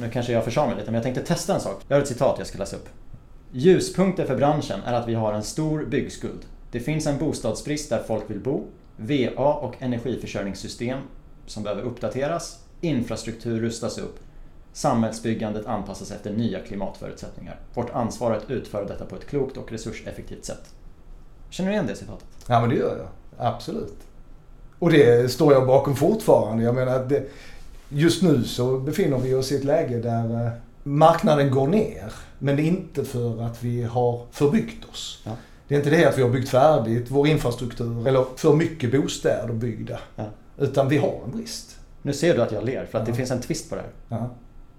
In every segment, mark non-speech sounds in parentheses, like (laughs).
Nu kanske jag försade mig lite, men jag tänkte testa en sak. Jag har ett citat jag ska läsa upp. Ljuspunkter för branschen är att vi har en stor byggskuld. Det finns en bostadsbrist där folk vill bo, VA och energiförsörjningssystem som behöver uppdateras, infrastruktur rustas upp, samhällsbyggandet anpassas efter nya klimatförutsättningar. Vårt ansvar är att utföra detta på ett klokt och resurseffektivt sätt. Känner du igen det citatet? Ja men det gör jag. Absolut. Och det står jag bakom fortfarande. Jag menar det, just nu så befinner vi oss i ett läge där eh, marknaden går ner. Men inte för att vi har förbyggt oss. Ja. Det är inte det att vi har byggt färdigt vår infrastruktur eller för mycket bostäder byggda. Ja. Utan vi har en brist. Nu ser du att jag ler för att ja. det finns en twist på det här.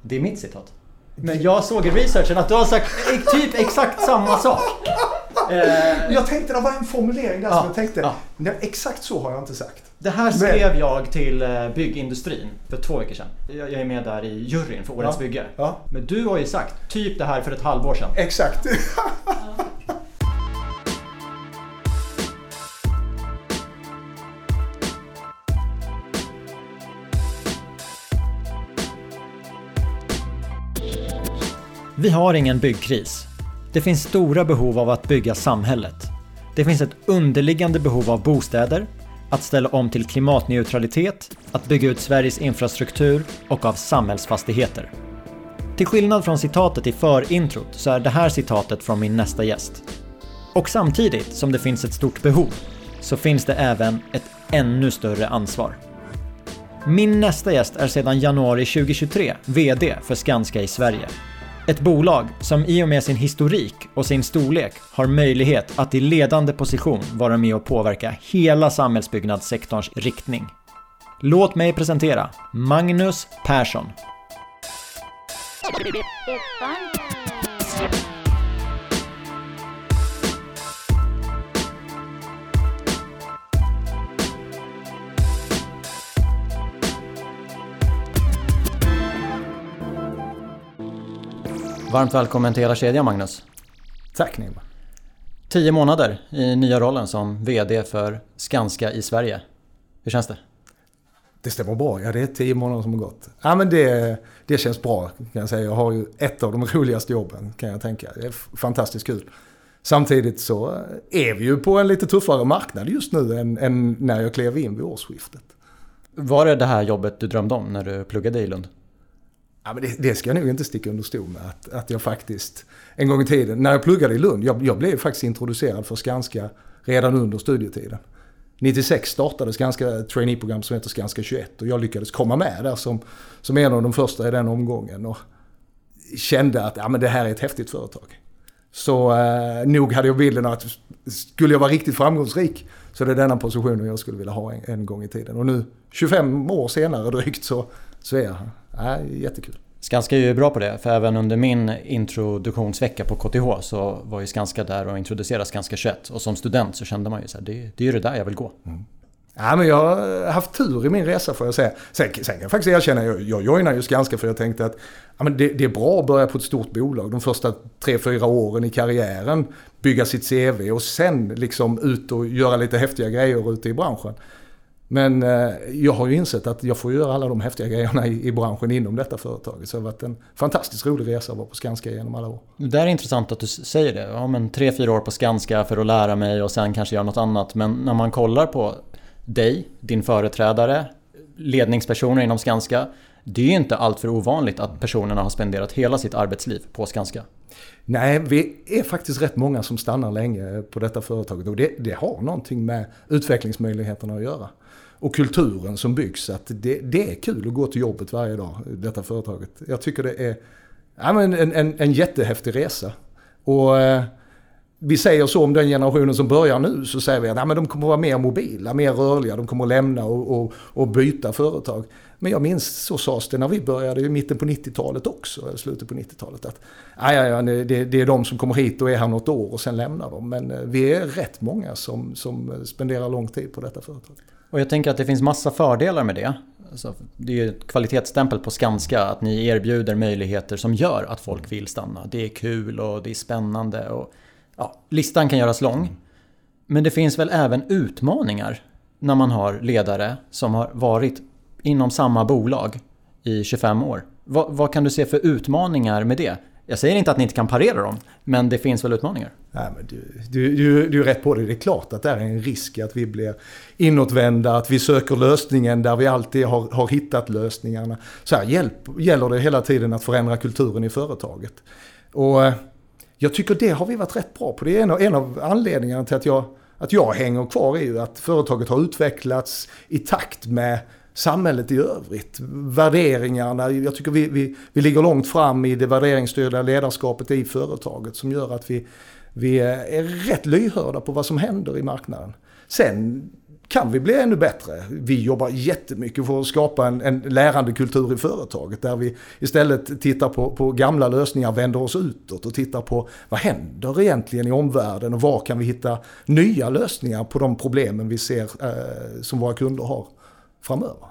Det är mitt citat. Men jag såg i researchen att du har sagt typ exakt samma sak. Eh, jag tänkte det var en formulering där som jag tänkte, nej, exakt så har jag inte sagt. Det här skrev Men... jag till eh, byggindustrin för två veckor sedan. Jag är med där i juryn för Årets Bygge. Men du har ju sagt typ det här för ett halvår sedan. Exakt. (laughs) Vi har ingen byggkris. Det finns stora behov av att bygga samhället. Det finns ett underliggande behov av bostäder, att ställa om till klimatneutralitet, att bygga ut Sveriges infrastruktur och av samhällsfastigheter. Till skillnad från citatet i förintrot så är det här citatet från min nästa gäst. Och samtidigt som det finns ett stort behov så finns det även ett ännu större ansvar. Min nästa gäst är sedan januari 2023 VD för Skanska i Sverige ett bolag som i och med sin historik och sin storlek har möjlighet att i ledande position vara med och påverka hela samhällsbyggnadssektorns riktning. Låt mig presentera Magnus Persson. Varmt välkommen till hela kedjan Magnus. Tack Nima. Tio månader i nya rollen som VD för Skanska i Sverige. Hur känns det? Det stämmer bra. Ja, det är tio månader som har gått. Ja, men det, det känns bra kan jag säga. Jag har ju ett av de (laughs) roligaste jobben kan jag tänka. Det är fantastiskt kul. Samtidigt så är vi ju på en lite tuffare marknad just nu än, än när jag klev in vid årsskiftet. Var det det här jobbet du drömde om när du pluggade i Lund? Ja, men det, det, ska jag nog inte sticka under stol med. Att, att jag faktiskt, en gång i tiden, när jag pluggade i Lund, jag, jag blev faktiskt introducerad för Skanska redan under studietiden. 96 startade Skanska traineeprogram som heter Skanska 21 och jag lyckades komma med där som, som en av de första i den omgången. Och kände att ja, men det här är ett häftigt företag. Så eh, nog hade jag bilden att skulle jag vara riktigt framgångsrik så det är denna positionen jag skulle vilja ha en, en gång i tiden. Och nu 25 år senare drygt så, så är jag. Ja, jättekul. Skanska är ju bra på det, för även under min introduktionsvecka på KTH så var ju Skanska där och introducerade Skanska 21. Och som student så kände man ju så här, det, det är ju det där jag vill gå. Mm. Ja, men jag har haft tur i min resa får jag säga. Sen, sen kan jag faktiskt erkänna, jag, jag joinade ju Skanska för jag tänkte att ja, men det, det, är bra att börja på ett stort bolag. De första tre, fyra åren i karriären, bygga sitt CV och sen liksom ut och göra lite häftiga grejer ute i branschen. Men eh, jag har ju insett att jag får göra alla de häftiga grejerna i, i branschen inom detta företaget. Så det har varit en fantastiskt rolig resa att vara på Skanska genom alla år. Det är intressant att du säger det. Ja, men tre, fyra år på Skanska för att lära mig och sen kanske göra något annat. Men när man kollar på dig, din företrädare, ledningspersoner inom Skanska. Det är ju inte alltför ovanligt att personerna har spenderat hela sitt arbetsliv på Skanska. Nej, vi är faktiskt rätt många som stannar länge på detta företaget och det, det har någonting med utvecklingsmöjligheterna att göra och kulturen som byggs. Att det, det, är kul att gå till jobbet varje dag, detta företaget. Jag tycker det är ja, men en, en, en jättehäftig resa. Och eh, vi säger så om den generationen som börjar nu, så säger vi att ja, men de kommer att vara mer mobila, mer rörliga, de kommer att lämna och, och, och byta företag. Men jag minns, så sades det när vi började i mitten på 90-talet också, eller slutet på 90-talet. Att ja, ja, det, det, är de som kommer hit och är här något år och sen lämnar de. Men eh, vi är rätt många som, som spenderar lång tid på detta företag. Och jag tänker att det finns massa fördelar med det. Alltså, det är ju ett kvalitetsstämpel på Skanska att ni erbjuder möjligheter som gör att folk vill stanna. Det är kul och det är spännande och ja, listan kan göras lång. Men det finns väl även utmaningar när man har ledare som har varit inom samma bolag i 25 år. Vad, vad, kan du se för utmaningar med det? Jag säger inte att ni inte kan parera dem, men det finns väl utmaningar? Nej, men du, du, du, du är rätt på det. Det är klart att det är en risk att vi blir inåtvända, att vi söker lösningen där vi alltid har, har hittat lösningarna. Så här hjälp, gäller det hela tiden att förändra kulturen i företaget. Och eh, jag tycker det har vi varit rätt bra på. Det är en av, en av anledningarna till att jag, att jag hänger kvar är ju att företaget har utvecklats i takt med samhället i övrigt. Värderingarna, jag tycker vi, vi, vi ligger långt fram i det värderingsstyrda ledarskapet i företaget som gör att vi, vi är rätt lyhörda på vad som händer i marknaden. Sen kan vi bli ännu bättre. Vi jobbar jättemycket för att skapa en, en lärande kultur i företaget där vi istället tittar på, på gamla lösningar, vänder oss utåt och tittar på vad händer egentligen i omvärlden och var kan vi hitta nya lösningar på de problemen vi ser eh, som våra kunder har framöver.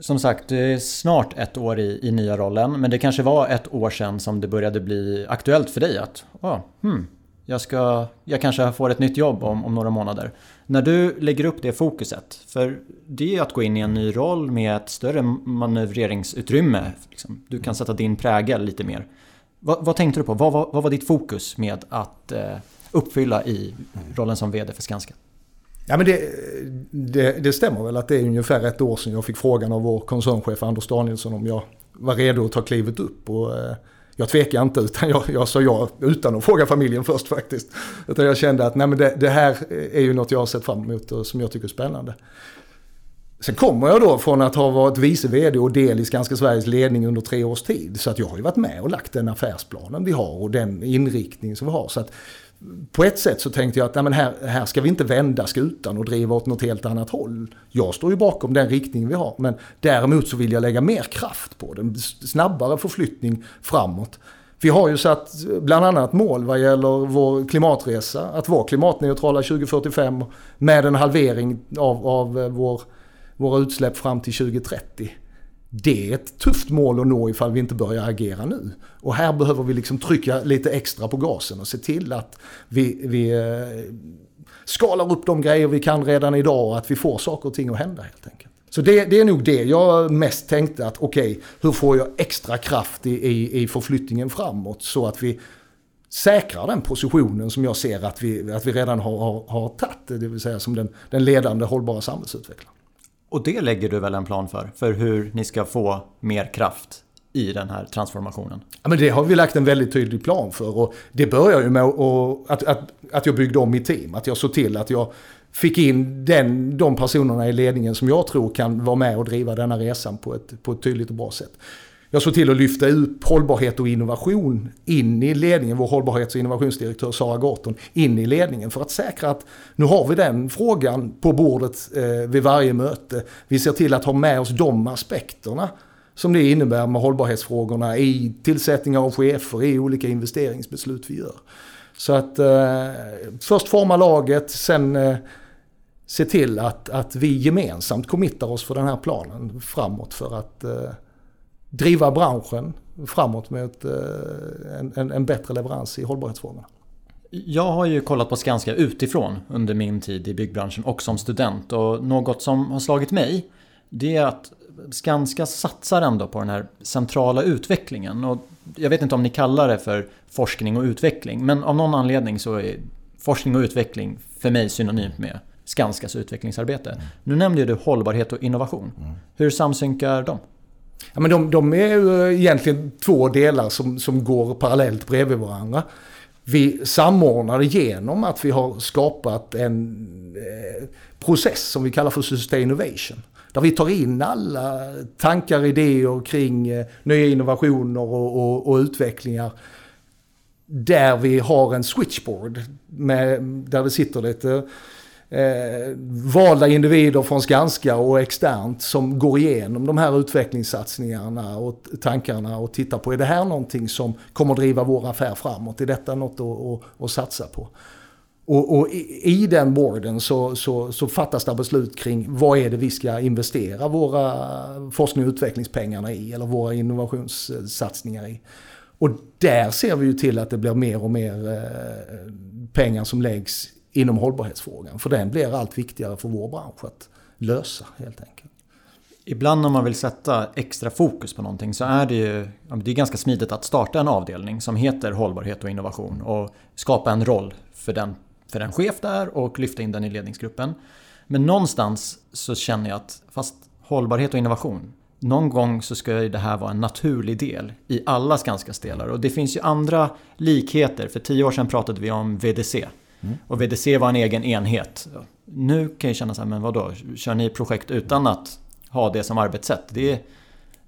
Som sagt, det är snart ett år i, i nya rollen, men det kanske var ett år sedan som det började bli aktuellt för dig att oh, hmm, jag, ska, jag kanske får ett nytt jobb om, om några månader. När du lägger upp det fokuset, för det är att gå in i en ny roll med ett större manövreringsutrymme. Liksom. Du kan sätta din prägel lite mer. Vad, vad tänkte du på? Vad, vad, vad, var ditt fokus med att eh, uppfylla i rollen som VD för Skanska? Ja, men det, det, det, stämmer väl att det är ungefär ett år sedan jag fick frågan av vår koncernchef Anders Danielsson om jag var redo att ta klivet upp. Och, eh, jag tvekade inte utan jag, jag sa ja utan att fråga familjen först faktiskt. Utan jag kände att nej, men det, det här är ju något jag har sett fram emot och som jag tycker är spännande. Sen kommer jag då från att ha varit vice vd och del i Skanska Sveriges ledning under tre års tid. Så att jag har ju varit med och lagt den affärsplanen vi har och den inriktning som vi har. Så att på ett sätt så tänkte jag att nej, men här, här ska vi inte vända skutan och driva åt något helt annat håll. Jag står ju bakom den riktning vi har men däremot så vill jag lägga mer kraft på den. Snabbare förflyttning framåt. Vi har ju satt bland annat mål vad gäller vår klimatresa. Att vara klimatneutrala 2045 med en halvering av, av eh, vår, våra utsläpp fram till 2030 det är ett tufft mål att nå ifall vi inte börjar agera nu. Och här behöver vi liksom trycka lite extra på gasen och se till att vi, vi eh, skalar upp de grejer vi kan redan idag och att vi får saker och ting att hända helt enkelt. Så det, det är nog det jag mest tänkte att okej, okay, hur får jag extra kraft i, i, i förflyttningen framåt så att vi säkrar den positionen som jag ser att vi, att vi redan har, har, har tagit, det vill säga som den, den ledande hållbara samhällsutvecklaren. Och det lägger du väl en plan för? För hur ni ska få mer kraft i den här transformationen? Ja, men det har vi lagt en väldigt tydlig plan för. Och det börjar ju med att, att, att jag byggde om mitt team. Att jag såg till att jag fick in den, de personerna i ledningen som jag tror kan vara med och driva denna resan på ett, på ett tydligt och bra sätt. Jag såg till att lyfta upp hållbarhet och innovation in i ledningen. Vår hållbarhets och innovationsdirektör Sara Garton in i ledningen för att säkra att nu har vi den frågan på bordet eh, vid varje möte. Vi ser till att ha med oss de aspekterna som det innebär med hållbarhetsfrågorna i tillsättningar av chefer, i olika investeringsbeslut vi gör. Så att eh, först forma laget, sen eh, se till att, att vi gemensamt committar oss för den här planen framåt för att eh, driva branschen framåt mot eh, en, en, en bättre leverans i hållbarhetsfrågorna. Jag har ju kollat på Skanska utifrån under min tid i byggbranschen och som student och något som har slagit mig det är att Skanska satsar ändå på den här centrala utvecklingen. Och jag vet inte om ni kallar det för forskning och utveckling men av någon anledning så är forskning och utveckling för mig synonymt med Skanskas utvecklingsarbete. Mm. Nu nämnde du hållbarhet och innovation. Mm. Hur samsynkar de? Ja, men de, de är ju eh, egentligen två delar som, som går parallellt bredvid varandra. Vi samordnar genom att vi har skapat en eh, process som vi kallar för Sustain Där vi tar in alla tankar, idéer kring eh, nya innovationer och, och, och, utvecklingar. Där vi har en switchboard med, där det sitter lite eh, valda individer från Skanska och externt som går igenom de här utvecklingssatsningarna och tankarna och tittar på är det här någonting som kommer driva vår affär framåt? Är detta något att, att, att satsa på? Och, och i, i, den boarden så, så, så, fattas det beslut kring vad är det vi ska investera våra forskning och utvecklingspengarna i eller våra innovationssatsningar i. Och där ser vi ju till att det blir mer och mer eh, pengar som läggs inom hållbarhetsfrågan. För den blir allt viktigare för vår bransch att lösa helt enkelt. Ibland när man vill sätta extra fokus på någonting så är det ju det är ganska smidigt att starta en avdelning som heter hållbarhet och innovation och skapa en roll för den, för den chef där och lyfta in den i ledningsgruppen. Men någonstans så känner jag att fast hållbarhet och innovation någon gång så ska det här vara en naturlig del i alla Skanskas delar. Och det finns ju andra likheter. För tio år sedan pratade vi om VDC. Mm. Och VDC var en egen enhet. Nu kan jag känna så här, men vadå? Kör ni projekt utan att ha det som arbetssätt? Det är,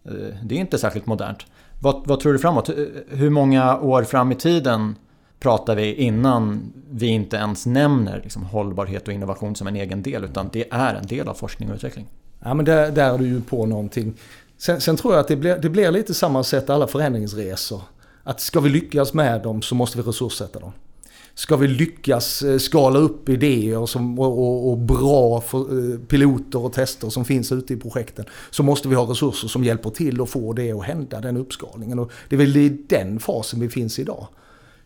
eh, det är inte särskilt modernt. Vad, vad tror du framåt? Eh, hur många år fram i tiden pratar vi innan vi inte ens nämner liksom hållbarhet och innovation som en egen del utan det är en del av forskning och utveckling? Ja men där, där är du ju på någonting. Sen, sen, tror jag att det blir, det blir lite samma sätt alla förändringsresor. Att ska vi lyckas med dem så måste vi resurssätta dem. Ska vi lyckas eh, skala upp idéer som, och, och, bra för, eh, piloter och tester som finns ute i projekten så måste vi ha resurser som hjälper till att få det att hända, den uppskalningen. Och det är väl i den fasen vi finns idag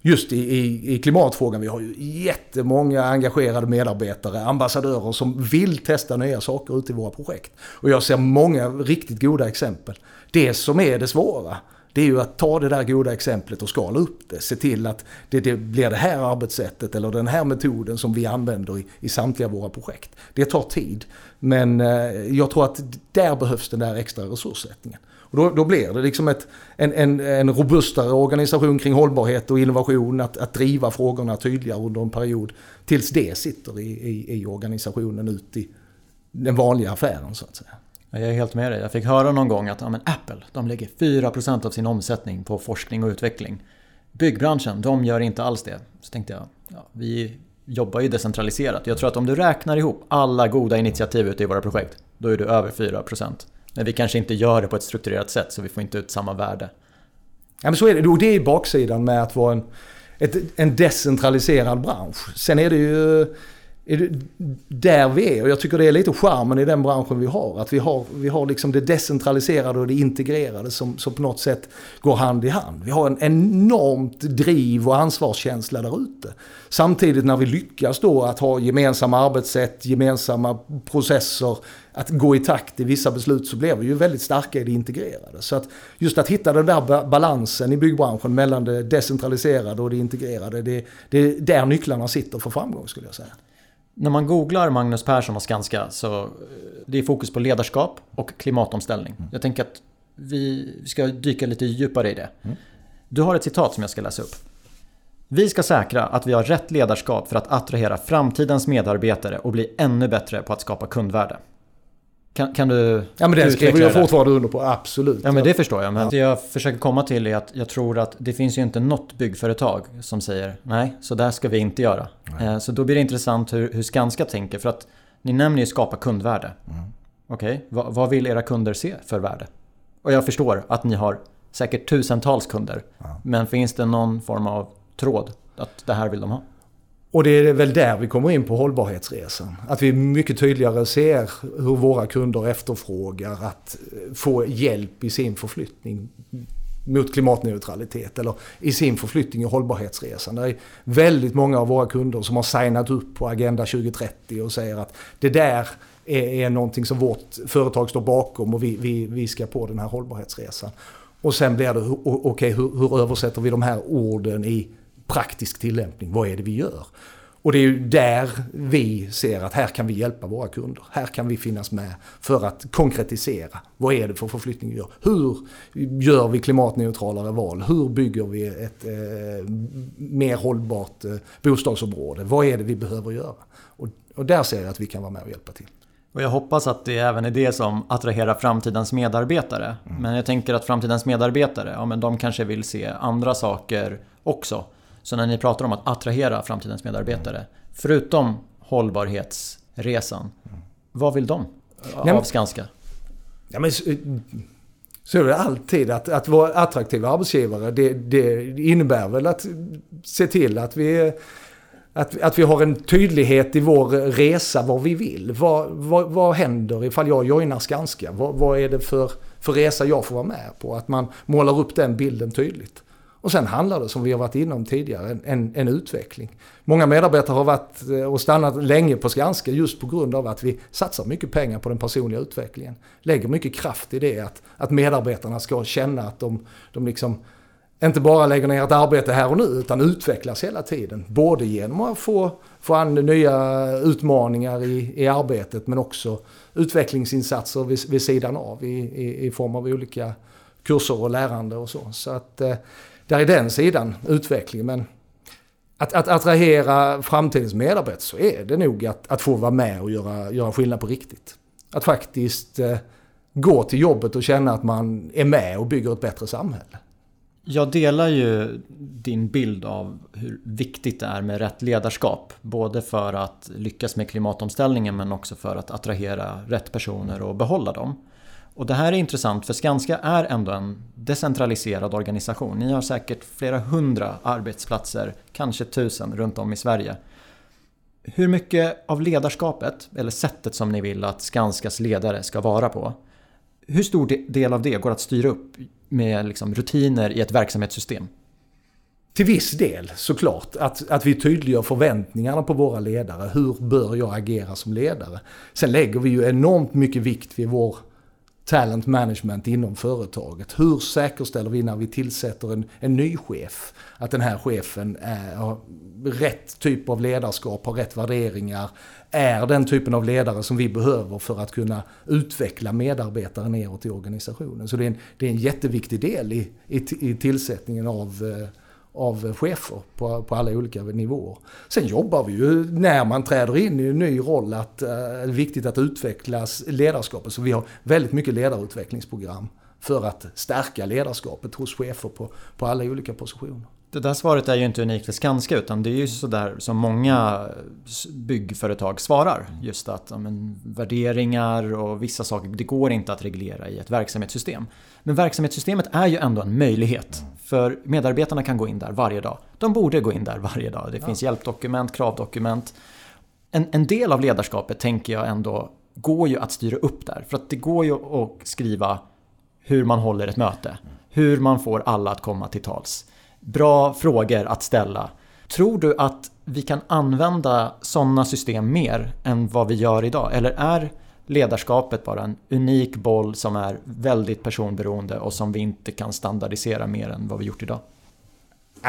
just i, i, i, klimatfrågan. Vi har ju jättemånga engagerade medarbetare, ambassadörer som vill testa nya saker ute i våra projekt. Och jag ser många riktigt goda exempel. Det som är det svåra, det är ju att ta det där goda exemplet och skala upp det. Se till att det, det blir det här arbetssättet eller den här metoden som vi använder i, i samtliga våra projekt. Det tar tid. Men eh, jag tror att där behövs den där extra resurssättningen. Och då, då blir det liksom ett, en, en, en robustare organisation kring hållbarhet och innovation, att, att driva frågorna tydligare under en period. Tills det sitter i, i, i organisationen ut i den vanliga affären så att säga. Jag är helt med dig. Jag fick höra någon gång att ja, men Apple de lägger 4% av sin omsättning på forskning och utveckling. Byggbranschen, de gör inte alls det. Så tänkte jag, ja, vi jobbar ju decentraliserat. Jag tror att om du räknar ihop alla goda initiativ ute i våra projekt, då är du över 4%. Men vi kanske inte gör det på ett strukturerat sätt så vi får inte ut samma värde. Ja men så är det. Och det är baksidan med att vara en, ett, en decentraliserad bransch. Sen är det ju där vi är. Och jag tycker det är lite charmen i den branschen vi har. Att vi har, vi har liksom det decentraliserade och det integrerade som, som på något sätt går hand i hand. Vi har en enormt driv och ansvarskänsla där ute. Samtidigt när vi lyckas då att ha gemensamma arbetssätt, gemensamma processer, att gå i takt i vissa beslut så blir vi ju väldigt starka i det integrerade. Så att just att hitta den där balansen i byggbranschen mellan det decentraliserade och det integrerade, det, det är där nycklarna sitter för framgång skulle jag säga. När man googlar Magnus Persson och Skanska så eh, det är fokus på ledarskap och klimatomställning. Mm. Jag tänker att vi ska dyka lite djupare i det. Mm. Du har ett citat som jag ska läsa upp. Vi ska säkra att vi har rätt ledarskap för att attrahera framtidens medarbetare och bli ännu bättre på att skapa kundvärde. Kan, kan du Ja men det skriver jag fortfarande under på, absolut. Ja men det förstår jag. Men ja. det jag försöker komma till är att jag tror att det finns ju inte något byggföretag som säger nej, så där ska vi inte göra. Nej. Så då blir det intressant hur, hur Skanska tänker. För att ni nämner ju skapa kundvärde. Mm. Okej, okay. vad, vad vill era kunder se för värde? Och jag förstår att ni har säkert tusentals kunder. Ja. Men finns det någon form av tråd att det här vill de ha? Och det är väl där vi kommer in på hållbarhetsresan. Att vi mycket tydligare ser hur våra kunder efterfrågar att eh, få hjälp i sin förflyttning mot klimatneutralitet eller i sin förflyttning i hållbarhetsresan. Det är väldigt många av våra kunder som har signat upp på Agenda 2030 och säger att det där är, är någonting som vårt företag står bakom och vi, vi, vi ska på den här hållbarhetsresan. Och sen blir det, okej okay, hur, hur översätter vi de här orden i praktisk tillämpning. Vad är det vi gör? Och det är ju där vi ser att här kan vi hjälpa våra kunder. Här kan vi finnas med för att konkretisera. Vad är det för förflyttning vi gör? Hur gör vi klimatneutralare val? Hur bygger vi ett eh, mer hållbart eh, bostadsområde? Vad är det vi behöver göra? Och, och där ser jag att vi kan vara med och hjälpa till. Och jag hoppas att det även är det som attraherar framtidens medarbetare. Mm. Men jag tänker att framtidens medarbetare, ja men de kanske vill se andra saker också. Så när ni pratar om att attrahera framtidens medarbetare, förutom hållbarhetsresan, vad vill de av Skanska? Ja, men, så är det alltid. Att, att vara attraktiva arbetsgivare, det, det innebär väl att se till att vi att, att vi har en tydlighet i vår resa vad vi vill. Vad, vad, vad händer ifall jag joinar Skanska? Vad, vad är det för, för resa jag får vara med på? Att man målar upp den bilden tydligt. Och sen handlar det, som vi har varit inom tidigare, en, en, utveckling. Många medarbetare har varit eh, och stannat länge på Skanska just på grund av att vi satsar mycket pengar på den personliga utvecklingen. Lägger mycket kraft i det, att, att medarbetarna ska känna att de, de liksom inte bara lägger ner ett arbete här och nu utan utvecklas hela tiden. Både genom att få, få an nya utmaningar i, i arbetet men också utvecklingsinsatser vid, vid sidan av i, i, i form av olika kurser och lärande och så. Så att eh, där är den sidan utvecklingen. Men att, att attrahera framtidens medarbetare så är det nog att, att få vara med och göra, göra skillnad på riktigt. Att faktiskt eh, gå till jobbet och känna att man är med och bygger ett bättre samhälle. Jag delar ju din bild av hur viktigt det är med rätt ledarskap. Både för att lyckas med klimatomställningen men också för att attrahera rätt personer och behålla dem. Och det här är intressant för Skanska är ändå en decentraliserad organisation. Ni har säkert flera hundra arbetsplatser, kanske tusen runt om i Sverige. Hur mycket av ledarskapet, eller sättet som ni vill att Skanskas ledare ska vara på, hur stor del av det går att styra upp med liksom rutiner i ett verksamhetssystem? Till viss del såklart. Att, att vi tydliggör förväntningarna på våra ledare. Hur bör jag agera som ledare? Sen lägger vi ju enormt mycket vikt vid vår talent management inom företaget. Hur säkerställer vi när vi tillsätter en, en ny chef att den här chefen är, har rätt typ av ledarskap, har rätt värderingar, är den typen av ledare som vi behöver för att kunna utveckla medarbetare neråt i organisationen. Så det är en, det är en jätteviktig del i, i, i tillsättningen av eh, av chefer på, på alla olika nivåer. Sen jobbar vi ju när man träder in i en ny roll att det är viktigt att utveckla ledarskapet. Så vi har väldigt mycket ledarutvecklingsprogram för att stärka ledarskapet hos chefer på, på alla olika positioner. Det där svaret är ju inte unikt för Skanska utan det är ju sådär som många byggföretag svarar. Just att ja, men, värderingar och vissa saker, det går inte att reglera i ett verksamhetssystem. Men verksamhetssystemet är ju ändå en möjlighet. För medarbetarna kan gå in där varje dag. De borde gå in där varje dag. Det finns hjälpdokument, kravdokument. En, en del av ledarskapet tänker jag ändå går ju att styra upp där. För att det går ju att skriva hur man håller ett möte. Hur man får alla att komma till tals bra frågor att ställa. Tror du att vi kan använda sådana system mer än vad vi gör idag? Eller är ledarskapet bara en unik boll som är väldigt personberoende och som vi inte kan standardisera mer än vad vi gjort idag?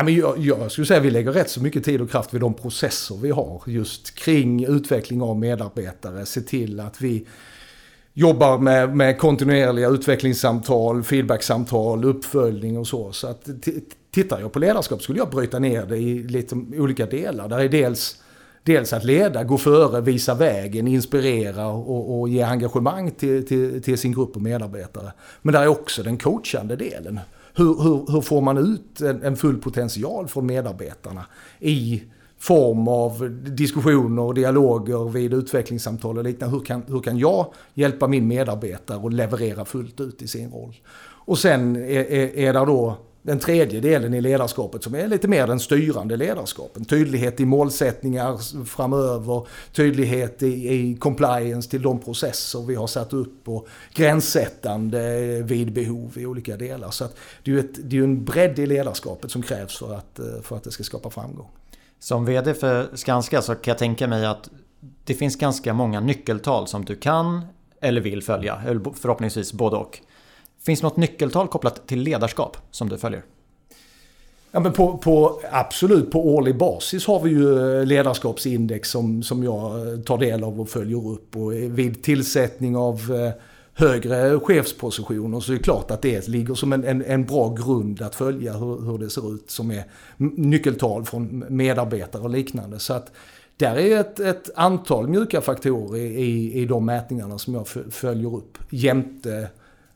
jag, jag skulle säga att vi lägger rätt så mycket tid och kraft vid de processer vi har just kring utveckling av medarbetare. Se till att vi jobbar med, med kontinuerliga utvecklingssamtal, feedbacksamtal, uppföljning och så. Så att tittar jag på ledarskap skulle jag bryta ner det i lite olika delar. Där är dels, dels att leda, gå före, visa vägen, inspirera och, och ge engagemang till, till, till, sin grupp och medarbetare. Men där är också den coachande delen. Hur, hur, hur får man ut en, en full potential från medarbetarna i form av diskussioner och dialoger vid utvecklingssamtal och liknande. Hur kan, hur kan jag hjälpa min medarbetare att leverera fullt ut i sin roll? Och sen är, är, är det då den tredje delen i ledarskapet som är lite mer den styrande ledarskapen. Tydlighet i målsättningar framöver, tydlighet i, i compliance till de processer vi har satt upp och gränssättande vid behov i olika delar. Så att det är ju ett, det är en bredd i ledarskapet som krävs för att, för att det ska skapa framgång. Som VD för Skanska så kan jag tänka mig att det finns ganska många nyckeltal som du kan eller vill följa, förhoppningsvis både och. Finns det något nyckeltal kopplat till ledarskap som du följer? Ja, men på, på, absolut, på årlig basis har vi ju eh, ledarskapsindex som, som jag eh, tar del av och följer upp. Och vid tillsättning av eh, högre chefspositioner så är det klart att det ligger som en, en, en bra grund att följa hur, hur, det ser ut som är nyckeltal från medarbetare och liknande. Så att där är ett, ett antal mjuka faktorer i, i de mätningarna som jag följer upp jämte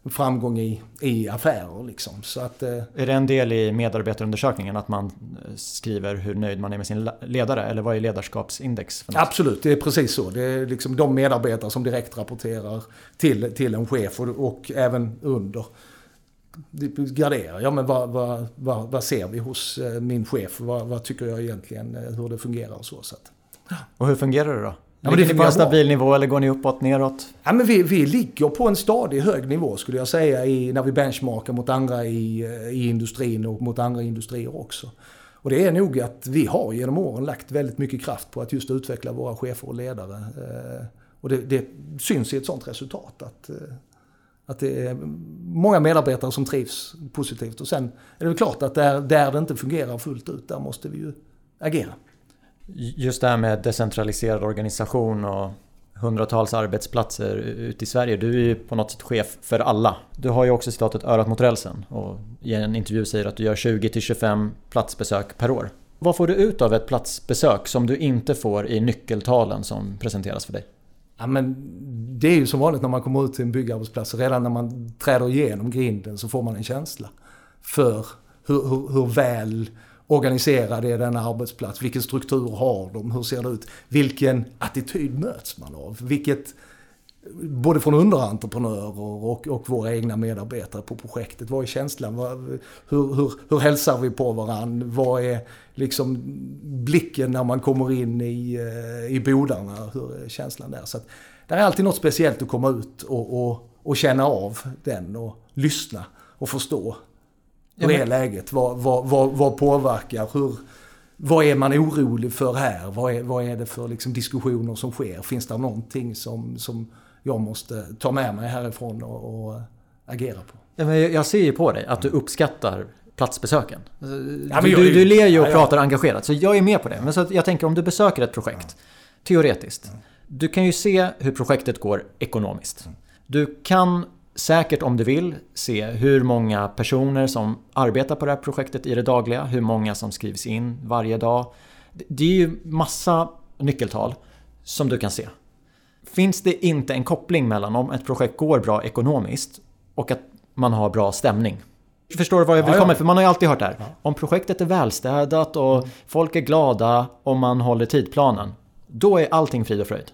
framgång i, i affärer. Liksom. Så att, eh, är det en del i medarbetarundersökningen att man eh, skriver hur nöjd man är med sin ledare? Eller vad är ledarskapsindex? Absolut, det är precis så. Det är liksom de medarbetare som direkt rapporterar till, till en chef och, och även under graderar. Ja men vad, vad, vad, vad, ser vi hos eh, min chef? Vad, vad tycker jag egentligen hur det fungerar och så. så att, ja. Och hur fungerar det då? Ja, ligger ni på en stabil nivå eller går ni uppåt, neråt? Ja, men vi, vi ligger på en stadig hög nivå skulle jag säga i, när vi benchmarkar mot andra i, i industrin och mot andra industrier också. Och det är nog att vi har genom åren lagt väldigt mycket kraft på att just utveckla våra chefer och ledare. Eh, och det, det syns i ett sånt resultat att, eh, att det är många medarbetare som trivs positivt. Och sen är det klart att där, där det inte fungerar fullt ut, där måste vi ju agera. Just det här med decentraliserad organisation och hundratals arbetsplatser ute i Sverige. Du är ju på något sätt chef för alla. Du har ju också citatet örat mot rälsen och i en intervju säger att du gör 20-25 platsbesök per år. Vad får du ut av ett platsbesök som du inte får i nyckeltalen som presenteras för dig? Ja, men det är ju som vanligt när man kommer ut till en byggarbetsplats. Redan när man träder igenom grinden så får man en känsla för hur, hur, hur väl organiserad är denna arbetsplats? Vilken struktur har de? Hur ser det ut? Vilken attityd möts man av? Vilket, både från underentreprenörer och, och våra egna medarbetare på projektet. Vad är känslan? hur, hur, hur hälsar vi på varandra? Vad är liksom blicken när man kommer in i, eh, i bodarna? Hur är känslan där? Så att, det är alltid något speciellt att komma ut och, och, och känna av den och lyssna och förstå hur är läget? Vad, vad, vad, vad påverkar? Hur, vad är man orolig för här? Vad är, vad är det för liksom diskussioner som sker? Finns det någonting som, som jag måste ta med mig härifrån och, och agera på? Ja, men jag ser ju på dig att du uppskattar platsbesöken. Ja, du, du, du ler ju och ja, pratar engagerat, så jag är med på det. Men så jag tänker om du besöker ett projekt, teoretiskt. Du kan ju se hur projektet går ekonomiskt. Du kan säkert om du vill se hur många personer som arbetar på det här projektet i det dagliga, hur många som skrivs in varje dag. Det är ju massa nyckeltal som du kan se. Finns det inte en koppling mellan om ett projekt går bra ekonomiskt och att man har bra stämning? Förstår du vad jag vill komma? För man har ju alltid hört det här. Om projektet är välstädat och folk är glada om man håller tidplanen. Då är allting frid och fröjd.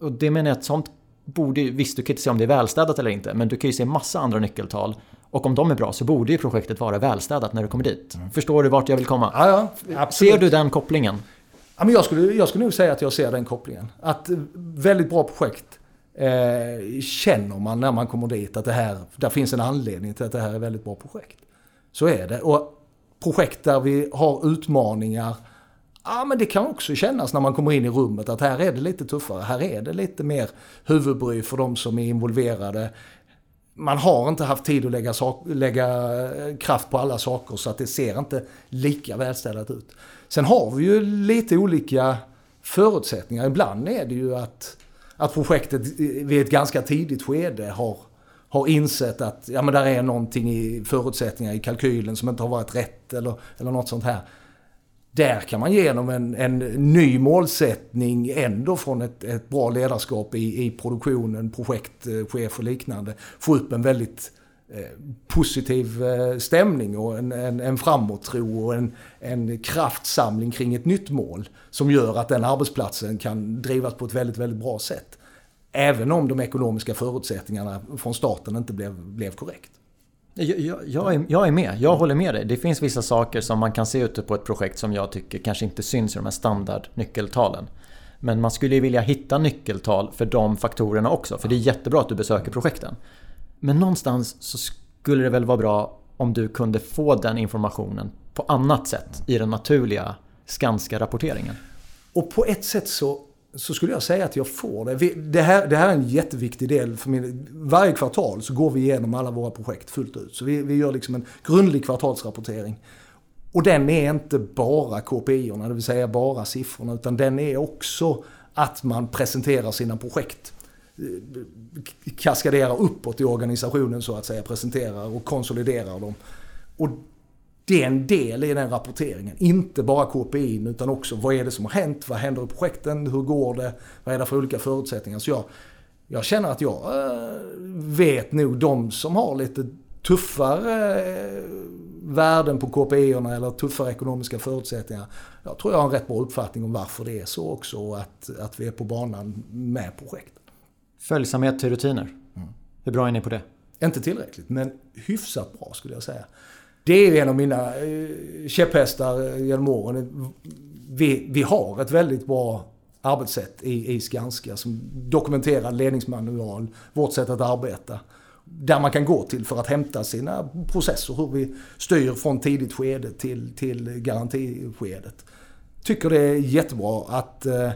Och det menar jag att sånt borde visst du kan inte se om det är välstädat eller inte, men du kan ju se massa andra nyckeltal. Och om de är bra så borde ju projektet vara välstädat när du kommer dit. Mm. Förstår du vart jag vill komma? Ja, ja, ser du den kopplingen? Ja, men jag, skulle, jag skulle nog säga att jag ser den kopplingen. Att väldigt bra projekt eh, känner man när man kommer dit att det här, där finns en anledning till att det här är väldigt bra projekt. Så är det. Och projekt där vi har utmaningar Ja, men det kan också kännas när man kommer in i rummet att här är det lite tuffare. Här är det lite mer huvudbry för de som är involverade. Man har inte haft tid att lägga, sak, lägga eh, kraft på alla saker så att det ser inte lika välställt ut. Sen har vi ju lite olika förutsättningar. Ibland är det ju att, att projektet vid ett ganska tidigt skede har, har insett att ja, men där är någonting i förutsättningar i kalkylen som inte har varit rätt eller, eller något sånt här där kan man genom en, en ny målsättning ändå från ett, ett bra ledarskap i, i produktionen, projektchef och liknande, få upp en väldigt eh, positiv eh, stämning och en, en, en framåtro och en, en kraftsamling kring ett nytt mål som gör att den arbetsplatsen kan drivas på ett väldigt, väldigt bra sätt. Även om de ekonomiska förutsättningarna från starten inte blev, blev korrekt. Jag, jag, jag, är, jag är med, jag håller med dig. Det finns vissa saker som man kan se ute på ett projekt som jag tycker kanske inte syns i de här standardnyckeltalen. Men man skulle ju vilja hitta nyckeltal för de faktorerna också. För det är jättebra att du besöker projekten. Men någonstans så skulle det väl vara bra om du kunde få den informationen på annat sätt i den naturliga Skanska-rapporteringen. Och på ett sätt så så skulle jag säga att jag får det. Det här, det här är en jätteviktig del för min... Varje kvartal så går vi igenom alla våra projekt fullt ut. Så vi, vi gör liksom en grundlig kvartalsrapportering. Och den är inte bara KPI-erna, det vill säga bara siffrorna, utan den är också att man presenterar sina projekt. Kaskaderar uppåt i organisationen så att säga, presenterar och konsoliderar dem. Och det är en del i den rapporteringen. Inte bara KPI utan också vad är det som har hänt? Vad händer i projekten? Hur går det? Vad är det för olika förutsättningar? Så jag, jag känner att jag äh, vet nog de som har lite tuffare äh, värden på KPI eller tuffare ekonomiska förutsättningar. Jag tror jag har en rätt bra uppfattning om varför det är så också och att, att vi är på banan med projektet. Följsamhet till rutiner. Mm. Hur bra är ni på det? Inte tillräckligt, men hyfsat bra skulle jag säga. Det är en av mina eh, käpphästar eh, genom åren. Vi, vi har ett väldigt bra arbetssätt i, i Skanska som dokumenterar ledningsmanual, vårt sätt att arbeta. Där man kan gå till för att hämta sina processer, hur vi styr från tidigt skede till, till garantiskedet. Tycker det är jättebra att eh,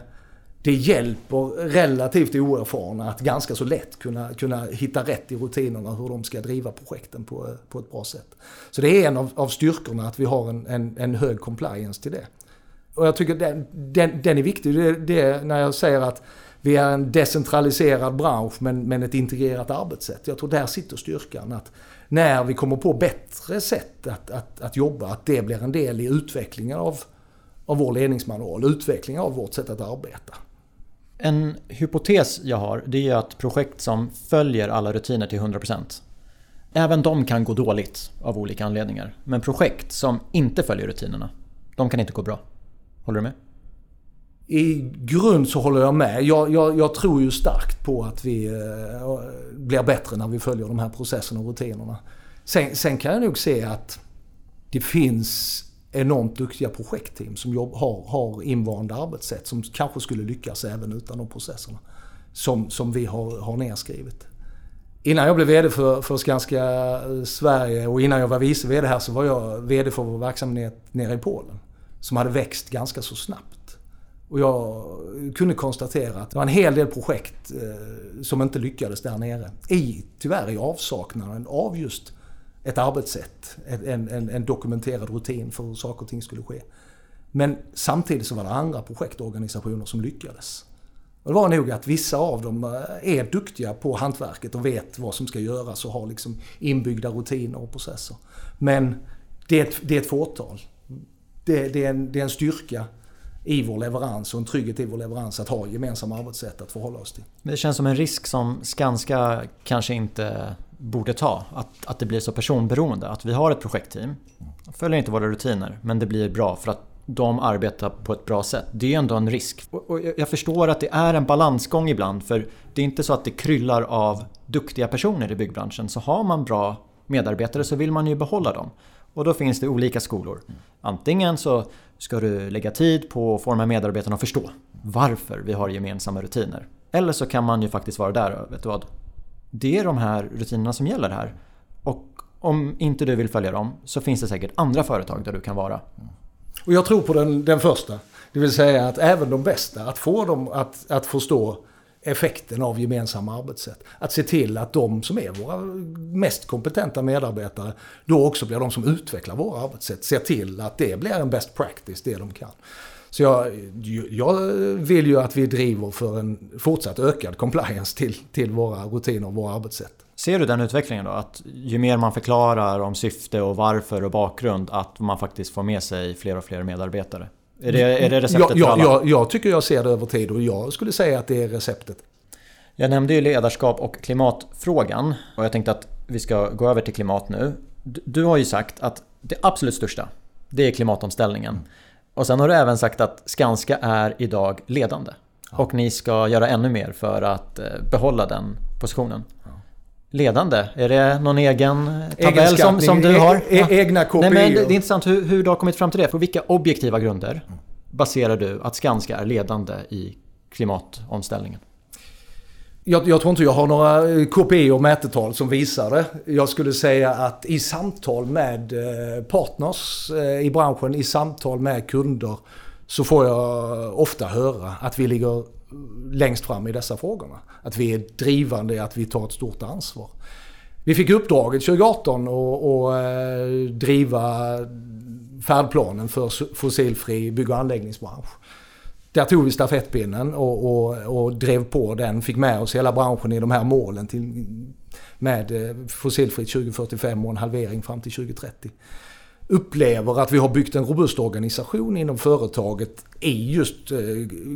det hjälper relativt oerfarna att ganska så lätt kunna, kunna hitta rätt i rutinerna hur de ska driva projekten på, eh, på ett bra sätt. Så det är en av, av styrkorna att vi har en, en, en hög compliance till det. Och jag tycker den, den, den är viktig. Det, det när jag säger att vi är en decentraliserad bransch men, men ett integrerat arbetssätt. Jag tror där sitter styrkan. Att när vi kommer på bättre sätt att, att, att jobba, att det blir en del i utvecklingen av, av vår ledningsmanual, utvecklingen av vårt sätt att arbeta. En hypotes jag har det är att projekt som följer alla rutiner till 100% Även de kan gå dåligt av olika anledningar. Men projekt som inte följer rutinerna, de kan inte gå bra. Håller du med? I grund så håller jag med. Jag, jag, jag tror ju starkt på att vi eh, blir bättre när vi följer de här processerna och rutinerna. Sen, sen kan jag nog se att det finns enormt duktiga projektteam som jobb, har, har invanda arbetssätt som kanske skulle lyckas även utan de processerna. Som, som vi har, har nedskrivit. Innan jag blev VD för, för Skanska eh, Sverige och innan jag var vice VD här så var jag VD för vår verksamhet nere i Polen. Som hade växt ganska så snabbt. Och jag kunde konstatera att det var en hel del projekt eh, som inte lyckades där nere. I, tyvärr i avsaknaden av just ett arbetssätt, en, en, en dokumenterad rutin för hur saker och ting skulle ske. Men samtidigt så var det andra projektorganisationer som lyckades. Och det var nog att vissa av dem eh, är duktiga på hantverket och vet vad som ska göras och har liksom inbyggda rutiner och processer. Men det är ett, det är ett fåtal. Det, det, är en, det är en styrka i vår leverans och en trygghet i vår leverans att ha gemensamma arbetssätt att förhålla oss till. Men det känns som en risk som Skanska kanske inte borde ta. Att, att det blir så personberoende. Att vi har ett projektteam, följer inte våra rutiner, men det blir bra för att de arbetar på ett bra sätt. Det är ändå en risk. Och jag förstår att det är en balansgång ibland för det är inte så att det kryllar av duktiga personer i byggbranschen. Så har man bra medarbetare så vill man ju behålla dem. Och då finns det olika skolor. Antingen så ska du lägga tid på att få de här medarbetarna att förstå varför vi har gemensamma rutiner. Eller så kan man ju faktiskt vara där och vet du vad? Det är de här rutinerna som gäller här. Och om inte du vill följa dem så finns det säkert andra företag där du kan vara. Och jag tror på den, den första. Det vill säga att även de bästa, att få dem att, att förstå effekten av gemensamma arbetssätt. Att se till att de som är våra mest kompetenta medarbetare då också blir de som utvecklar våra arbetssätt. Ser till att det blir en best practice, det de kan. Så jag, jag vill ju att vi driver för en fortsatt ökad compliance till, till våra rutiner och våra arbetssätt. Ser du den utvecklingen då? Att ju mer man förklarar om syfte och varför och bakgrund att man faktiskt får med sig fler och fler medarbetare? Är det, är det receptet ja, för alla? Ja, jag tycker jag ser det över tid och jag skulle säga att det är receptet. Jag nämnde ju ledarskap och klimatfrågan och jag tänkte att vi ska gå över till klimat nu. Du har ju sagt att det absolut största, det är klimatomställningen. Och sen har du även sagt att Skanska är idag ledande. Ja. Och ni ska göra ännu mer för att eh, behålla den positionen. Ja. Ledande, är det någon egen tabell som, som du har? E e egna KPI. Nej, men det är intressant hur, hur du har kommit fram till det. På vilka objektiva grunder baserar du att Skanska är ledande i klimatomställningen? Jag, jag, tror inte jag har några eh, KPI och mätetal som visar det. Jag skulle säga att i samtal med eh, partners eh, i branschen, i samtal med kunder så får jag ofta höra att vi ligger längst fram i dessa frågorna. Att vi är drivande, att vi tar ett stort ansvar. Vi fick uppdraget 2018 att driva färdplanen för fossilfri bygg och anläggningsbransch. Där tog vi stafettpinnen och, och, och, drev på den, fick med oss hela branschen i de här målen till, med eh, fossilfritt 2045 och en halvering fram till 2030. Upplever att vi har byggt en robust organisation inom företaget i just eh,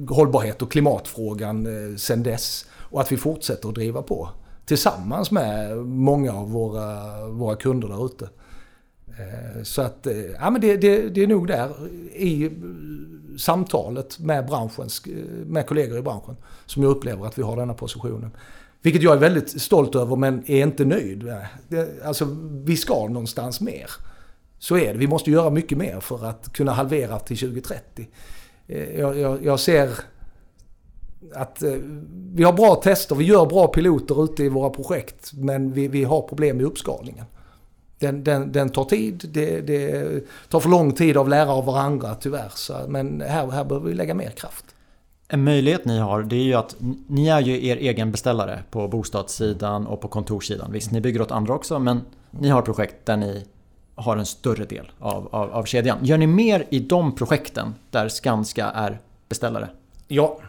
hållbarhet och klimatfrågan eh, sen dess. Och att vi fortsätter att driva på tillsammans med många av våra, våra kunder där ute. Eh, så att, eh, ja men det, det, det, är nog där i eh, samtalet med branschens, med kollegor i branschen som jag upplever att vi har denna positionen. Vilket jag är väldigt stolt över men är inte nöjd med. Alltså vi ska någonstans mer. Så är det. Vi måste göra mycket mer för att kunna halvera till 2030. Jag, jag, jag ser att vi har bra tester, vi gör bra piloter ute i våra projekt men vi, vi har problem med uppskalningen. Den, den, den tar tid, det, det, tar för lång tid av lära av varandra tyvärr. Så, men här, här behöver vi lägga mer kraft. En möjlighet ni har det är ju att ni är ju er egen beställare på bostadssidan och på kontorssidan. Visst, ni bygger åt andra också men ni har projekt där ni har en större del av, av, av kedjan. Gör ni mer i de projekten där Skanska är beställare? Ja,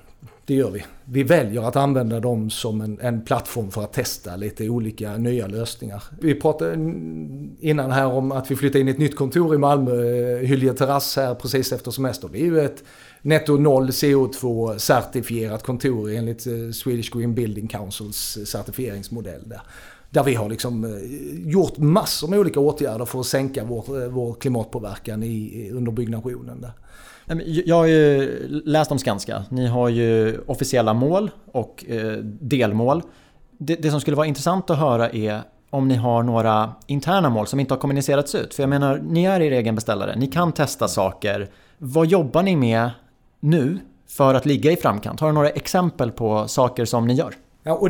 det gör vi. Vi väljer att använda dem som en, en, plattform för att testa lite olika nya lösningar. Vi pratade innan här om att vi flyttar in i ett nytt kontor i Malmö, eh, Hylje Terrass här precis efter semester. Det är ju ett netto noll CO2 certifierat kontor enligt eh, Swedish Green Building Councils eh, certifieringsmodell där. Där vi har liksom gjort massor med olika åtgärder för att sänka vår, vår klimatpåverkan i, under byggnationen. Där. Jag har ju läst om Skanska. Ni har ju officiella mål och eh, delmål. Det, det som skulle vara intressant att höra är om ni har några interna mål som inte har kommunicerats ut. För jag menar, ni är er egen beställare. Ni kan testa saker. Vad jobbar ni med nu för att ligga i framkant? Har du några exempel på saker som ni gör? Ja, och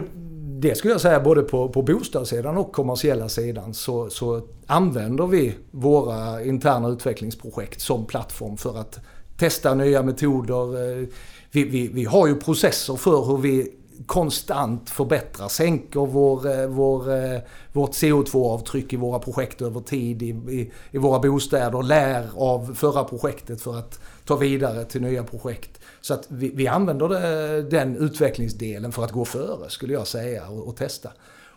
det skulle jag säga både på, på bostadssidan och kommersiella sidan så, så använder vi våra interna utvecklingsprojekt som plattform för att testa nya metoder. Eh, vi, vi, vi har ju processer för hur vi konstant förbättrar, sänker vår, eh, vår, eh, vårt CO2-avtryck i våra projekt över tid i, i, i, våra bostäder, lär av förra projektet för att ta vidare till nya projekt. Så att vi, vi använder det, den utvecklingsdelen för att gå före skulle jag säga och, och testa.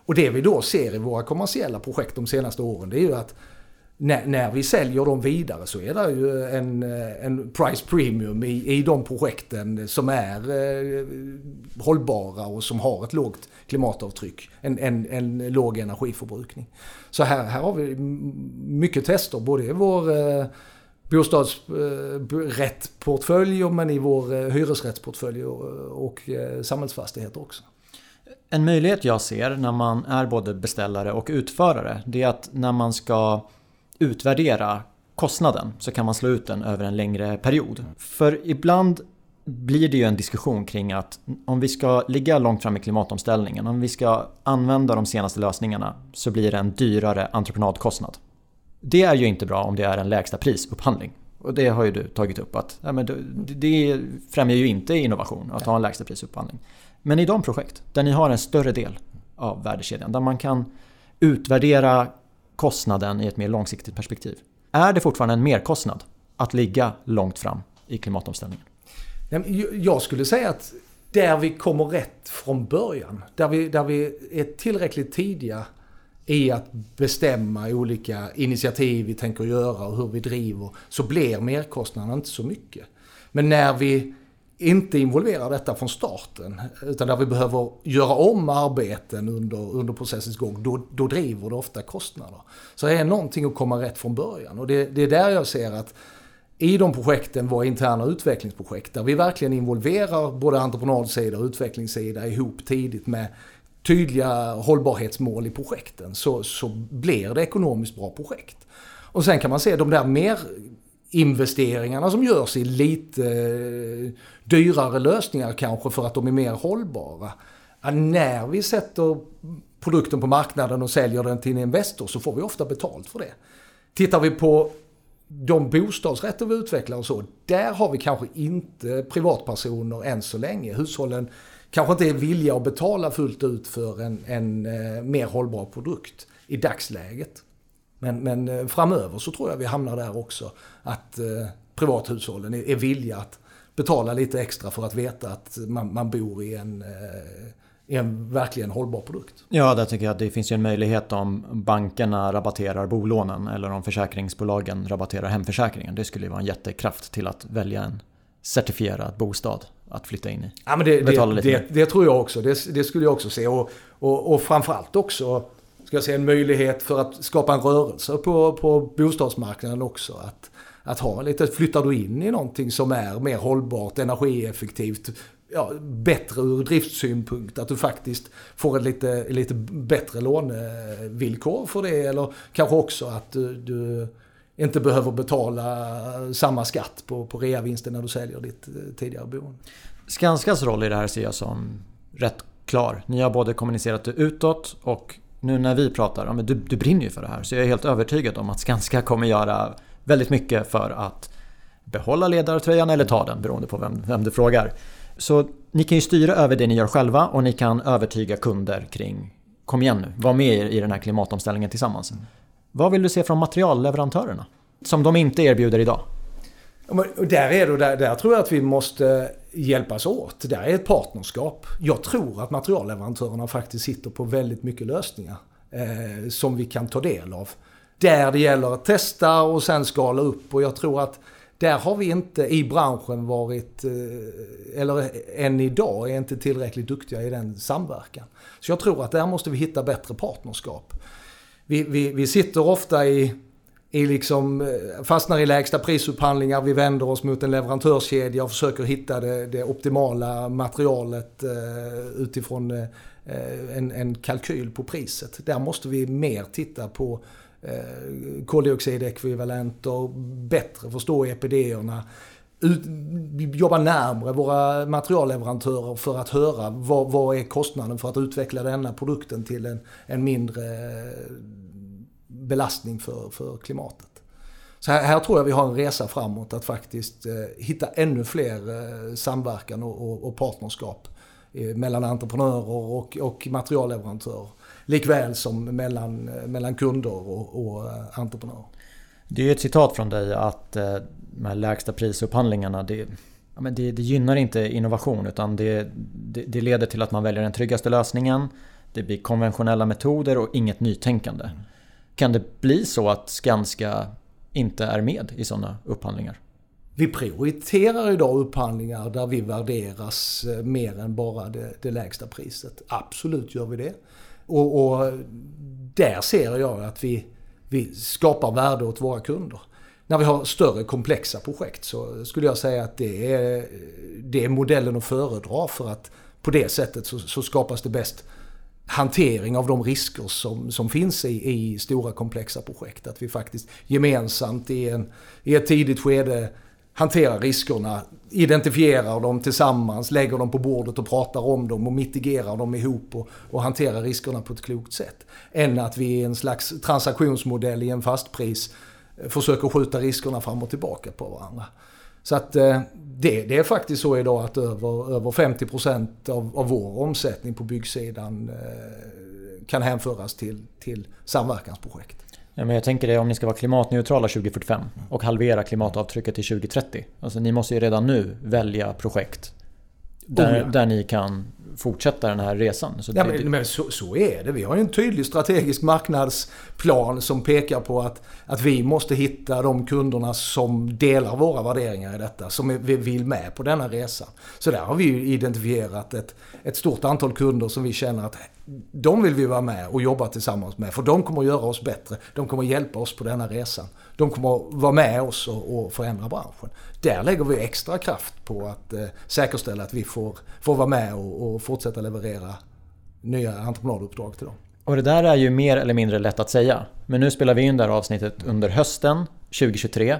Och det vi då ser i våra kommersiella projekt de senaste åren det är ju att när, när, vi säljer dem vidare så är det ju en, eh, en price premium i, i de projekten som är eh, hållbara och som har ett lågt klimatavtryck. En, en, en låg energiförbrukning. Så här, här har vi mycket tester både i vår eh, bostadsrättsportfölj eh, men i vår eh, hyresrättsportfölj och, och eh, samhällsfastigheter också. En möjlighet jag ser när man är både beställare och utförare det är att när man ska utvärdera kostnaden så kan man slå ut den över en längre period. För ibland blir det ju en diskussion kring att om vi ska ligga långt fram i klimatomställningen, om vi ska använda de senaste lösningarna så blir det en dyrare entreprenadkostnad. Det är ju inte bra om det är en lägsta prisupphandling. Och det har ju du tagit upp att ja, men det främjar ju inte innovation att ha en lägsta prisupphandling. Men i de projekt där ni har en större del av värdekedjan, där man kan utvärdera kostnaden i ett mer långsiktigt perspektiv. Är det fortfarande en merkostnad att ligga långt fram i klimatomställningen? Jag skulle säga att där vi kommer rätt från början, där vi, där vi är tillräckligt tidiga i att bestämma olika initiativ vi tänker göra och hur vi driver, så blir merkostnaden inte så mycket. Men när vi inte involverar detta från starten, utan där vi behöver göra om arbeten under, under processens gång, då, då driver det ofta kostnader. Så det är någonting att komma rätt från början och det, det är där jag ser att i de projekten, våra interna utvecklingsprojekt, där vi verkligen involverar både entreprenadsida och utvecklingssida ihop tidigt med tydliga hållbarhetsmål i projekten, så, så blir det ekonomiskt bra projekt. Och sen kan man se de där mer investeringarna som görs i lite dyrare lösningar kanske för att de är mer hållbara. när vi sätter produkten på marknaden och säljer den till en Investor så får vi ofta betalt för det. Tittar vi på de bostadsrätter vi utvecklar och så, där har vi kanske inte privatpersoner än så länge. Hushållen kanske inte är villiga att betala fullt ut för en, en eh, mer hållbar produkt i dagsläget. Men, men eh, framöver så tror jag vi hamnar där också. Att eh, privathushållen är, är villiga att betala lite extra för att veta att man, man bor i en, eh, i en verkligen hållbar produkt. Ja, där tycker jag att det finns ju en möjlighet om bankerna rabatterar bolånen eller om försäkringsbolagen rabatterar hemförsäkringen. Det skulle ju vara en jättekraft till att välja en certifierad bostad att flytta in i. Ja, men det, det, det, det, tror jag också. Det, det skulle jag också se. Och, och, och framförallt också ska jag säga, en möjlighet för att skapa en rörelse på, på bostadsmarknaden också. Att, att ha lite, flyttar du in i någonting som är mer hållbart, energieffektivt, ja, bättre ur driftsynpunkt? Att du faktiskt får ett lite, lite bättre lånevillkor för det. Eller kanske också att du, du inte behöver betala samma skatt på, på reavinsten när du säljer ditt eh, tidigare boende. Skanskas roll i det här ser jag som rätt klar. Ni har både kommunicerat det utåt och nu när vi pratar, ja, men du, du brinner ju för det här. Så jag är helt övertygad om att Skanska kommer göra väldigt mycket för att behålla ledartröjan eller ta den beroende på vem, vem du frågar. Så ni kan ju styra över det ni gör själva och ni kan övertyga kunder kring Kom igen nu, var med i den här klimatomställningen tillsammans. Vad vill du se från materialleverantörerna? Som de inte erbjuder idag? Och där, är det, där, där tror jag att vi måste hjälpas åt. Där är ett partnerskap. Jag tror att materialleverantörerna faktiskt sitter på väldigt mycket lösningar eh, som vi kan ta del av. Där det gäller att testa och sen skala upp och jag tror att där har vi inte i branschen varit, eh, eller än idag, är inte tillräckligt duktiga i den samverkan. Så jag tror att där måste vi hitta bättre partnerskap. Vi, vi, vi sitter ofta i, i liksom, eh, fastnar i lägsta prisupphandlingar, vi vänder oss mot en leverantörskedja och försöker hitta det, det optimala materialet eh, utifrån en, en kalkyl på priset. Där måste vi mer titta på Eh, koldioxidekvivalenter, bättre förstå EPD-erna. jobba närmre våra materialleverantörer för att höra vad, vad är kostnaden för att utveckla denna produkten till en, en mindre eh, belastning för, för klimatet. Så här, här, tror jag vi har en resa framåt att faktiskt eh, hitta ännu fler eh, samverkan och, och, och partnerskap eh, mellan entreprenörer och, och materialleverantörer. Likväl som mellan, mellan kunder och, och eh, entreprenörer. Det är ju ett citat från dig att eh, de här lägsta prisupphandlingarna det, ja, men det, det gynnar inte innovation utan det, det, det, leder till att man väljer den tryggaste lösningen. Det blir konventionella metoder och inget nytänkande. Kan det bli så att Skanska inte är med i sådana upphandlingar? Vi prioriterar idag upphandlingar där vi värderas eh, mer än bara det, det lägsta priset. Absolut gör vi det. Och, och där ser jag att vi, vi skapar värde åt våra kunder. När vi har större komplexa projekt så skulle jag säga att det är, det är modellen att föredra för att på det sättet så, så skapas det bäst hantering av de risker som, som finns i, i stora komplexa projekt. Att vi faktiskt gemensamt i, en, i ett tidigt skede hanterar riskerna, identifierar dem tillsammans, lägger dem på bordet och pratar om dem och mitigerar dem ihop och, och hanterar riskerna på ett klokt sätt. Än att vi i en slags transaktionsmodell i en fastpris eh, försöker skjuta riskerna fram och tillbaka på varandra. Så att eh, det, det är faktiskt så idag att över, över 50% av, av vår omsättning på byggsidan eh, kan hänföras till, till samverkansprojekt. Ja, men jag tänker det om ni ska vara klimatneutrala 2045 och halvera klimatavtrycket till 2030. Alltså ni måste ju redan nu välja projekt där, oh ja. där ni kan fortsätta den här resan. Så ja, det, men, men så, så, är det. Vi har ju en tydlig strategisk marknadsplan som pekar på att, att vi måste hitta de kunderna som delar våra värderingar i detta, som vi vill med på denna resa. Så där har vi identifierat ett, ett stort antal kunder som vi känner att de vill vi vara med och jobba tillsammans med. För de kommer att göra oss bättre. De kommer att hjälpa oss på denna resan. De kommer att vara med oss och, och förändra branschen. Där lägger vi extra kraft på att eh, säkerställa att vi får, får vara med och, och fortsätta leverera nya entreprenaduppdrag till dem. Och det där är ju mer eller mindre lätt att säga. Men nu spelar vi in det här avsnittet under hösten 2023.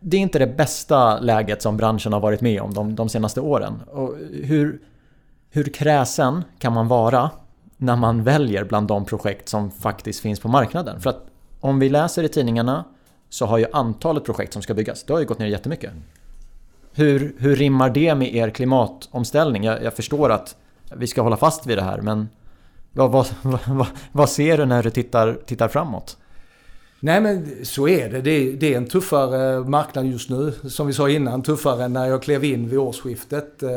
Det är inte det bästa läget som branschen har varit med om de, de senaste åren. Och hur, hur kräsen kan man vara när man väljer bland de projekt som faktiskt finns på marknaden. För att om vi läser i tidningarna så har ju antalet projekt som ska byggas, det har ju gått ner jättemycket. Hur, hur rimmar det med er klimatomställning? Jag, jag förstår att vi ska hålla fast vid det här men vad, vad, (laughs) vad, vad ser du när du tittar, tittar framåt? Nej men så är det. det är. det. är en tuffare marknad just nu. Som vi sa innan, tuffare än när jag klev in vid årsskiftet. Eh,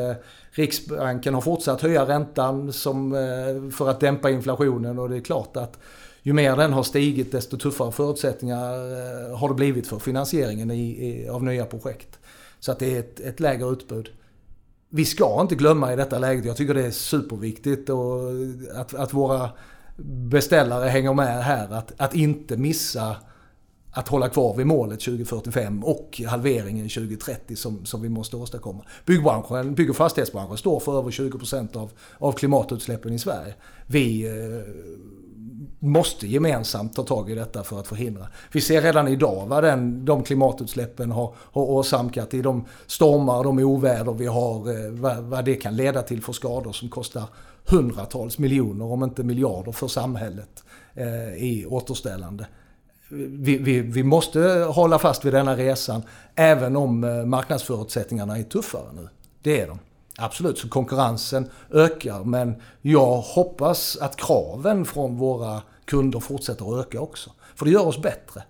Riksbanken har fortsatt höja räntan som, eh, för att dämpa inflationen och det är klart att ju mer den har stigit desto tuffare förutsättningar eh, har det blivit för finansieringen i, i, av nya projekt. Så att det är ett, ett lägre utbud. Vi ska inte glömma i detta läget, jag tycker det är superviktigt och eh, att, att våra beställare hänger med här, att, att inte missa att hålla kvar vid målet 2045 och halveringen 2030 som, som vi måste åstadkomma. Byggbranschen, bygg och fastighetsbranschen står för över 20% av, av klimatutsläppen i Sverige. Vi eh, måste gemensamt ta tag i detta för att förhindra. Vi ser redan idag vad den, de klimatutsläppen har, har åsamkat i de stormar, de oväder vi har, eh, vad, vad det kan leda till för skador som kostar hundratals miljoner, om inte miljarder, för samhället eh, i återställande. Vi, vi, vi, måste hålla fast vid denna resan även om eh, marknadsförutsättningarna är tuffare nu. Det är de. Absolut, så konkurrensen ökar men jag hoppas att kraven från våra kunder fortsätter att öka också. För det gör oss bättre.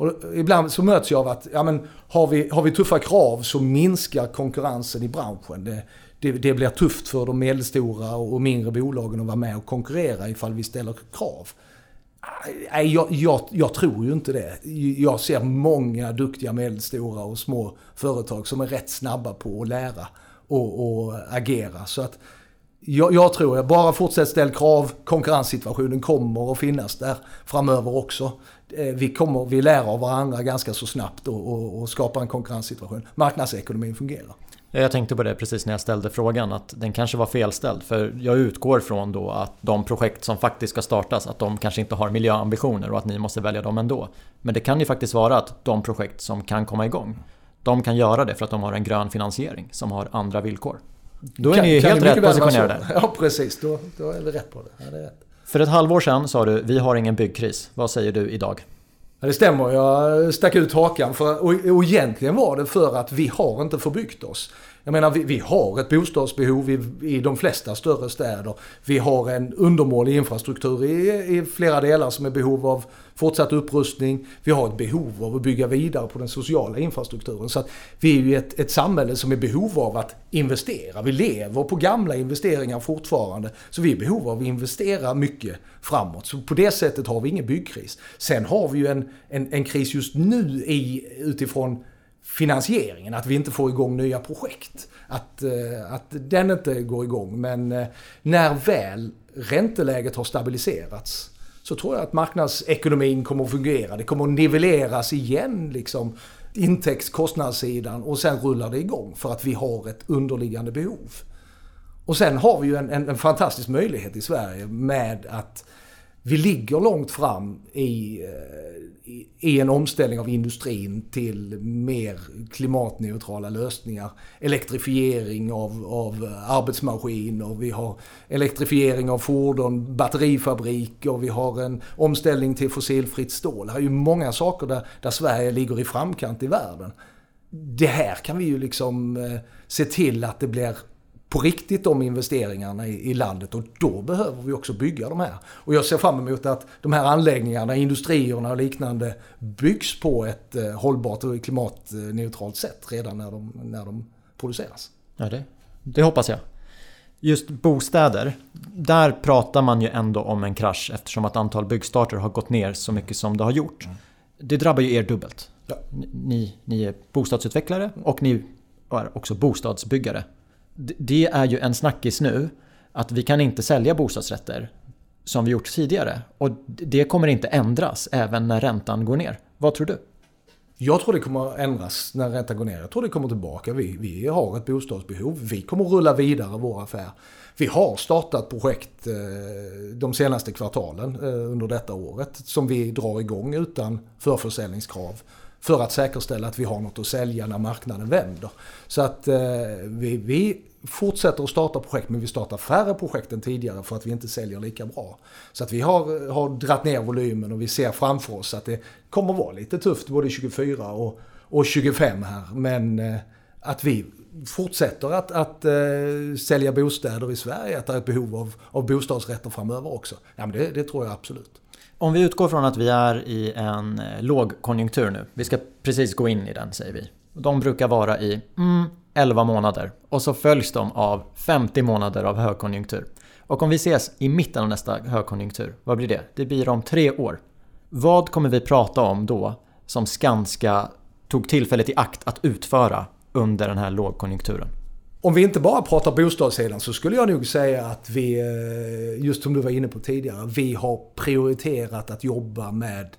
Och ibland så möts jag av att ja, men har, vi, har vi tuffa krav så minskar konkurrensen i branschen. Det, det, det, blir tufft för de medelstora och mindre bolagen att vara med och konkurrera ifall vi ställer krav. Nej, jag, jag, jag, tror ju inte det. Jag ser många duktiga medelstora och små företag som är rätt snabba på att lära och, och agera. Så att jag, jag tror jag bara fortsätt ställa krav, konkurrenssituationen kommer att finnas där framöver också. Eh, vi, kommer, vi lär av varandra ganska så snabbt och, och, och skapar en konkurrenssituation. Marknadsekonomin fungerar. Jag tänkte på det precis när jag ställde frågan att den kanske var felställd. För jag utgår från då att de projekt som faktiskt ska startas att de kanske inte har miljöambitioner och att ni måste välja dem ändå. Men det kan ju faktiskt vara att de projekt som kan komma igång de kan göra det för att de har en grön finansiering som har andra villkor. Då är kan, ni helt rätt positionerade. Ja precis, då, då är vi rätt på det. Ja, det är rätt. För ett halvår sedan sa du, vi har ingen byggkris. Vad säger du idag? Ja, det stämmer, jag stack ut hakan. För, och, och egentligen var det för att vi har inte förbyggt oss. Jag menar, vi, vi har ett bostadsbehov i, i de flesta större städer. Vi har en undermålig infrastruktur i, i flera delar som är behov av fortsatt upprustning. Vi har ett behov av att bygga vidare på den sociala infrastrukturen. Så att vi är ju ett, ett samhälle som är behov av att investera. Vi lever på gamla investeringar fortfarande. Så vi är behov av att investera mycket framåt. Så på det sättet har vi ingen byggkris. Sen har vi ju en, en, en kris just nu i, utifrån finansieringen, att vi inte får igång nya projekt. Att, eh, att den inte går igång. Men eh, när väl ränteläget har stabiliserats så tror jag att marknadsekonomin kommer att fungera. Det kommer att nivelleras igen liksom intäktskostnadssidan och sen rullar det igång för att vi har ett underliggande behov. Och sen har vi ju en, en, en fantastisk möjlighet i Sverige med att vi ligger långt fram eh, i, i, en omställning av industrin till mer klimatneutrala lösningar. Elektrifiering av, av eh, arbetsmaskiner, vi har elektrifiering av fordon, batterifabriker, vi har en omställning till fossilfritt stål. Det är ju många saker där, där Sverige ligger i framkant i världen. Det här kan vi ju liksom eh, se till att det blir på riktigt de investeringarna i, i, landet och då behöver vi också bygga de här. Och jag ser fram emot att de här anläggningarna, industrierna och liknande byggs på ett eh, hållbart och klimatneutralt sätt redan när de, när de produceras. Ja, det, det hoppas jag. Just bostäder, där pratar man ju ändå om en krasch eftersom att antal byggstarter har gått ner så mycket som det har gjort. Mm. Det drabbar ju er dubbelt. Ja. Ni, ni är bostadsutvecklare och ni är också bostadsbyggare det är ju en snackis nu att vi kan inte sälja bostadsrätter som vi gjort tidigare. Och det kommer inte ändras även när räntan går ner. Vad tror du? Jag tror det kommer att ändras när räntan går ner. Jag tror det kommer tillbaka. Vi, vi har ett bostadsbehov. Vi kommer att rulla vidare vår affär. Vi har startat projekt eh, de senaste kvartalen eh, under detta året som vi drar igång utan förförsäljningskrav för att säkerställa att vi har något att sälja när marknaden vänder. Så att eh, vi, vi fortsätter att starta projekt men vi startar färre projekt än tidigare för att vi inte säljer lika bra. Så att vi har, har dratt ner volymen och vi ser framför oss att det kommer vara lite tufft både 24 och, och 25 här. Men eh, att vi fortsätter att, att uh, sälja bostäder i Sverige, att det är ett behov av, av bostadsrätter framöver också. Ja, men det, det tror jag absolut. Om vi utgår från att vi är i en eh, lågkonjunktur nu. Vi ska precis gå in i den säger vi. De brukar vara i mm, 11 månader och så följs de av 50 månader av högkonjunktur. Och om vi ses i mitten av nästa högkonjunktur, vad blir det? Det blir om tre år. Vad kommer vi prata om då som Skanska tog tillfället i akt att utföra under den här lågkonjunkturen? Om vi inte bara pratar bostadssidan så skulle jag nog säga att vi, eh, just som du var inne på tidigare, vi har prioriterat att jobba med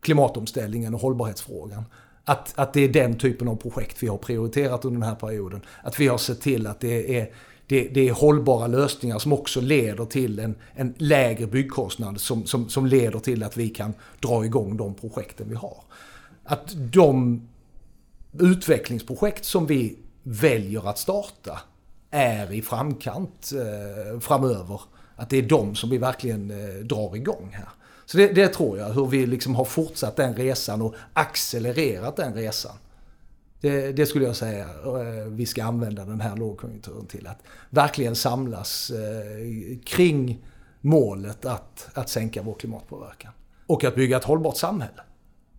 klimatomställningen och hållbarhetsfrågan. Att, att det är den typen av projekt vi har prioriterat under den här perioden. Att vi har sett till att det är det, det, är hållbara lösningar som också leder till en, en lägre byggkostnad som, som, som leder till att vi kan dra igång de projekten vi har. Att de utvecklingsprojekt som vi väljer att starta är i framkant eh, framöver. Att det är de som vi verkligen eh, drar igång här. Så det, det, tror jag, hur vi liksom har fortsatt den resan och accelererat den resan. Det, det, skulle jag säga eh, vi ska använda den här lågkonjunkturen till. Att verkligen samlas eh, kring målet att, att sänka vår klimatpåverkan. Och att bygga ett hållbart samhälle.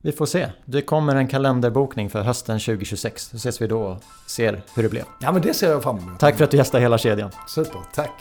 Vi får se. Det kommer en kalenderbokning för hösten 2026. Så ses vi då och ser hur det blev. Ja men det ser jag fram emot. Tack för att du gästade hela kedjan. Super, tack.